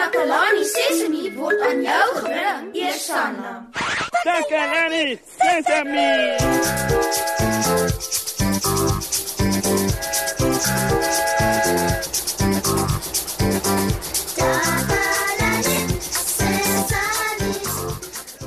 Takalani Sesemi word aan jou gebring, Eersanna. Takalani Sesame.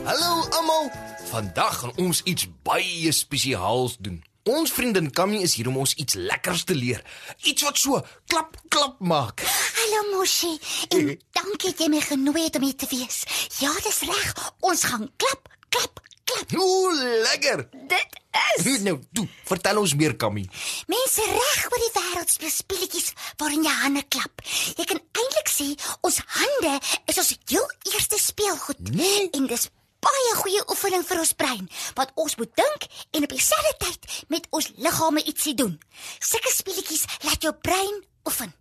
Hallo almal. Vandag gaan ons iets baie spesiaals doen. Ons vriendin Kammy is hier om ons iets lekkers te leer. Iets wat so klap klap maak. Hallo Moshi. En dankie dat jy my genooi het om hier te wees. Ja, dis reg. Ons gaan klap, klap, klap. Ooh, lekker. Dit is Nou, toe, vertel ons meer Kammy. Mense reg oor die wêreld speel speletjies waarin jy hande klap. Jy kan eintlik sê ons hande is ons heel eerste speelgoed. Nee. En dis baie goeie oefening vir ons brein, want ons moet dink en op dieselfde tyd met ons liggame ietsie doen. Sulke speletjies laat jou brein oefen.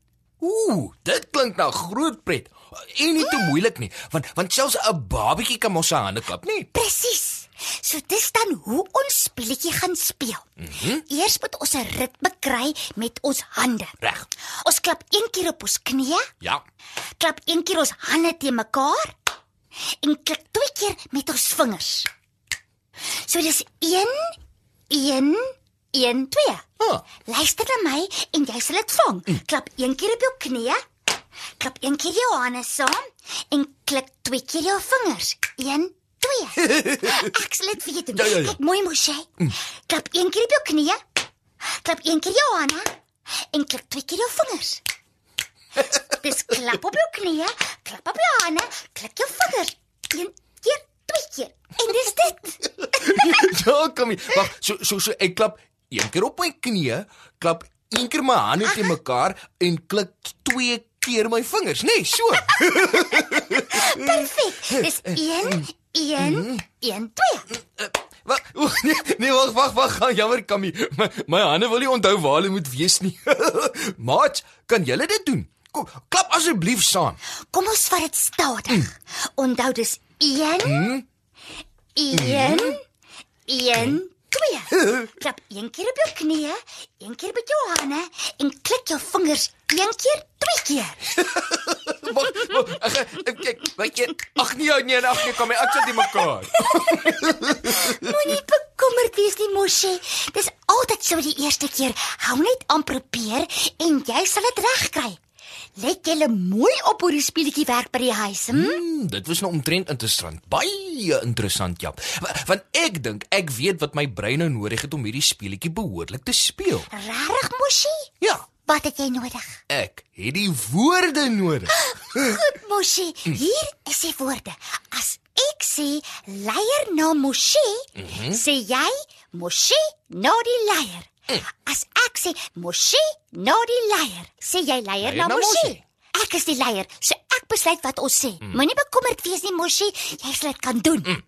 Ooh, dit klink na groot pret. En nie te moeilik nie, want want selfs 'n babatjie kan mos sy hande klap, nie? Presies. So dis dan hoe ons speletjie gaan speel. Mm -hmm. Eers moet ons 'n ritme kry met ons hande. Reg. Ons klap een keer op ons knieë, Ja. klap een keer ons hande te mekaar en klik twee keer met ons vingers. So dis 1 1 1 2. Ah. Luister na my en jy sal dit vang. Mm. Klap een keer op jou knieë. Klap een keer jou hande saam en klik twee keer jou vingers. 1 2. Ek sal dit vir jou doen. Ja, ja, ja. Kyk mooi Moshe. Mm. Klap een keer op jou knieë. Klap een keer jou hande en klik twee keer jou vingers. Dis klap op jou knieë, klap op jou hande, klik jou vingers. Een keer, twee keer. En dis dit. ja, Kammy. Wag, so so so ek klap een keer op my knieë, klap een keer my hande te mekaar en klik twee keer my vingers, nê? Nee, so. Perfek. Dis 1 1 1 2. Wag, nee, nee, wag, wag, wag. gaan Jammer, Kammy. My, my hande wil nie onthou waar hulle moet wees nie. Maat, kan julle dit doen? Kom, klap asseblief saam. Kom ons vat dit stadig. Onthou dis 1 1 1 2. Klap een keer op jou knieë, een keer met jou hande en klik jou vingers een keer, twee keer. Wag, ek ek kyk, weet jy, ag nee, nee, ag nee, Kammy, ek sit nie mekaar. Moenie bekommerd wees nie, Moshi. Dis altyd so die eerste keer. Hou net aan probeer en jy sal dit regkry. Let julle mooi op hoe die speletjie werk by die huis, hm? Hmm, dit was nou omtrent interessant. Baie interessant, ja. Wa- Want ek dink ek weet wat my brein nou nodig het om hierdie speletjie behoorlik te speel. Regtig, Moshi? Ja, Wat het jy nodig? ek het die woorde nodig. Goed, Moshi. Hier is die woorde. As ek sê leier na Moshi, mm -hmm. sê jy Moshi na die leier. As ek sê Moshi na die leier, sê jy leier na na Moshi. Moshi. Ek is die leier, so ek besluit wat ons sê. Mm. Moenie bekommerd wees nie, Moshi. Jy sal dit kan doen. Mm.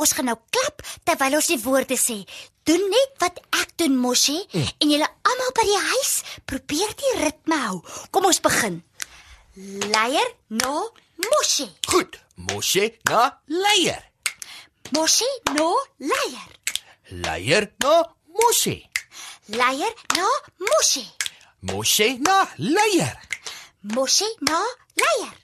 Ons gaan nou klap terwyl ons die woorde sê. Doen net wat ek doen, Moshi, mm. en julle almal by die huis probeer die ritme hou. Kom ons begin. Leier na Moshi. Goed, Moshe na leier. Moshi na leier. Leier na Moshe. Leier na Moshi. Moshe na leier. Moshi na leier.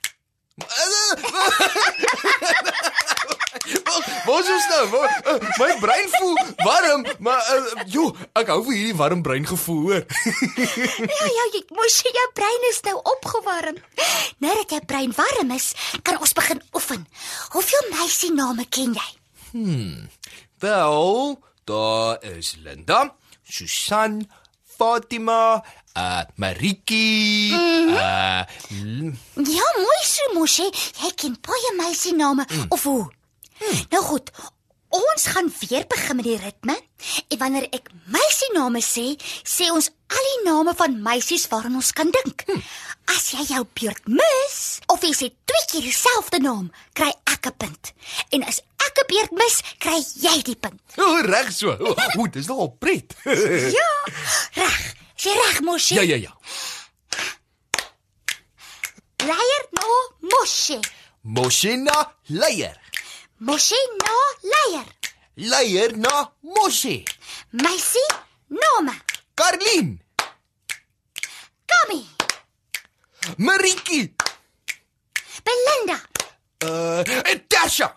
Wat is ons nou? Wa- uh, My brein voel warm, maar uh, jo, ek hou vir hierdie warm brein gevoel, hoor. Ja, ja, jy Moshi, jou brein is nou opgewarm. Nou dat jou brein warm is, kan ons begin oefen. Hoeveel meisie name ken jy? Wel, daar is Linda, Susan, Fatima, uh Mariki, uh L- Ja, mooi so, Moshi. Jy ken baie meisie name mm. of hoe? Mm. Nou goed. Ons gaan weer begin met die ritme. En wanneer ek meisie name sê, sê ons al die name van meisies waaraan ons kan dink. Mm. As jy jou beurt mis of jy sê twee keer dieselfde naam, kry ek 'n punt. En as ek 'n beurt mis, kry jy die punt. O, reg so. O, o dis nogal pret. Ja, reg. Sê reg, Moshi. ja, ja, ja. Leier no Moshi. Moshe na leier. Moshi no leier. Leier na Moshe. Meisie name. Karlien, Kami. Mariki, Belinda. Uh, Tasha.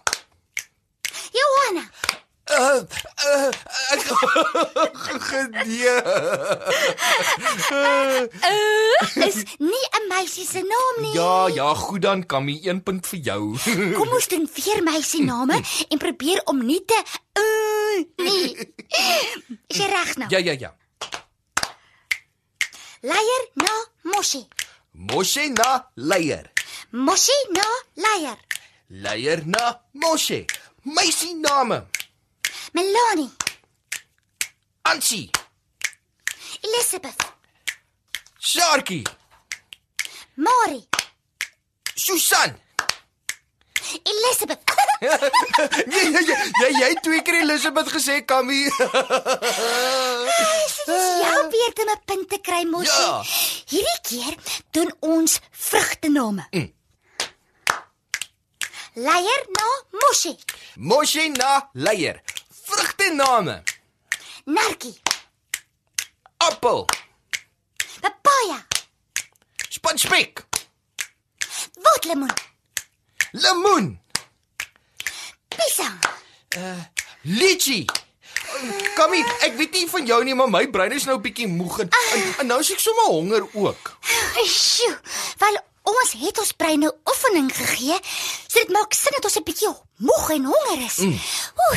Johanna. Uh, uh, ek gedee. Uh, is nie 'n meisie se naam nie. Ja, ja, goed dan, Kammy, 1 punt vir jou. Kom ons doen vier meisie name en probeer om nie te uh, nee. Is jy reg nou? ja, ja, ja. Leier na Moshi. Moshe na leier. Moshi na leier. Leier na Moshe. Meisie name. Melanie. Ansie, Elizabeth. Sharky, Mari. Susan. Elizabeth. Jy jy jy, jy, jy het twee keer Elizabeth gesê, Kammy. Jou beurt om 'n punt te kry, Moshi. Ja. Hierdie keer doen ons vrugtename. Mm. Leier na Moshi. Moshe na leier. Vrugte name. Narkie. Appel, Papaya. spanspek, Waterlemoen. lemoen, Pisang. lychee. Kammy, ek weet nie van jou nie, maar my brein is nou 'n bietjie moeg en, en, en nou is ek sommer honger ook. Sjoe. Wel ons het ons brein nou oefening gegee, so dit maak sin dat ons 'n bietjie moeg en honger is. Mm.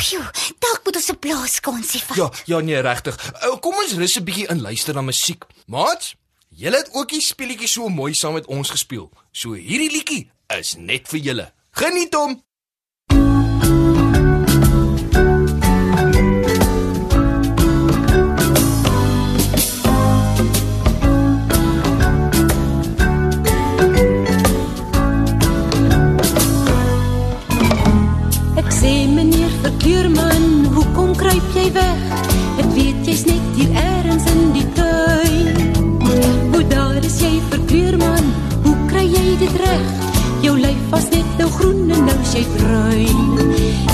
Joe, dalk moet ons 'n blaaskansie vat. Ja, ja nee, regtig. Uh, Kom ons rus 'n bietjie in luister na musiek. Maat, julle het ook die speletjie so mooi saam met ons gespeel. So hierdie liedjie is net vir julle. Geniet hom. Jy bruin.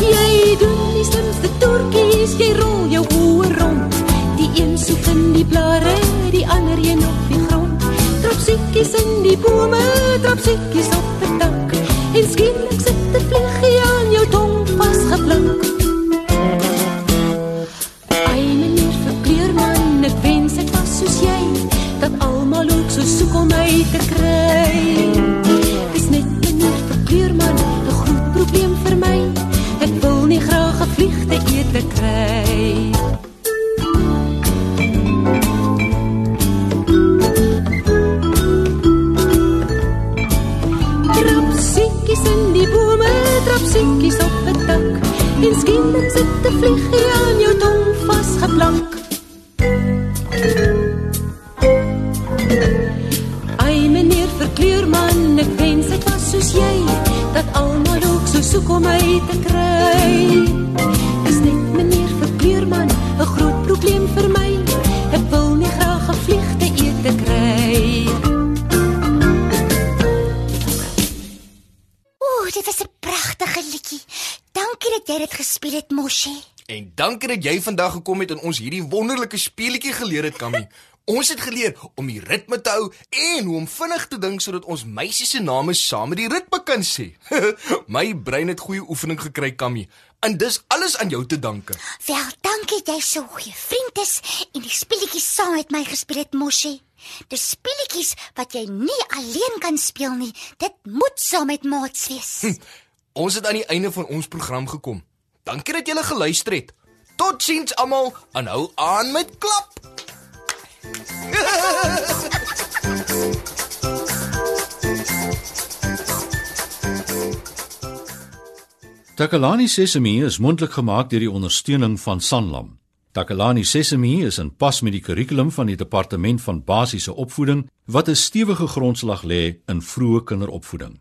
Jy doen die slimste toertjies, jy rol jou oë rond. Die een soek in die blare, die ander een op die grond. Trap siekies in die bome, trap siekies op die dak. En skielik sit 'n vliegie 'n vliegie aan jou tong vasgeplak. Ai meneer verkleurman, ek wens ek was soos jy, dat almal ook so soek om my te kry. Dis net meneer verkleurman, 'n groot probleem vir my. Ek wil nie graag 'n vliegte ete kry. Dankie dat jy dit gespeel het, Moshi. En dankie dat jy vandag gekom het en ons hierdie wonderlike speletjie geleer het, Kammy. Ons het geleer om die ritme te hou en hoe om vinnig te dink sodat ons meisies se name saam met die ritme kan sê. My brein het goeie oefening gekry, Kammy. En dis alles aan jou te danke. Wel, dankie jy so goeie vriend is en die speletjies saam met my gespeel het, Moshi. Dis speletjies wat jy nie alleen kan speel nie. Dit moet saam met maats wees. Ons het aan die einde van ons program gekom. Dankie dat julle geluister het. Totsiens almal en hou aan met klap. Takalani Sesemi is mondelik gemaak deur die ondersteuning van Sanlam. Takalani Sesemi is in pas met die kurrikulum van die departement van basiese opvoeding wat 'n stewige grondslag lê in vroeë kinderopvoeding.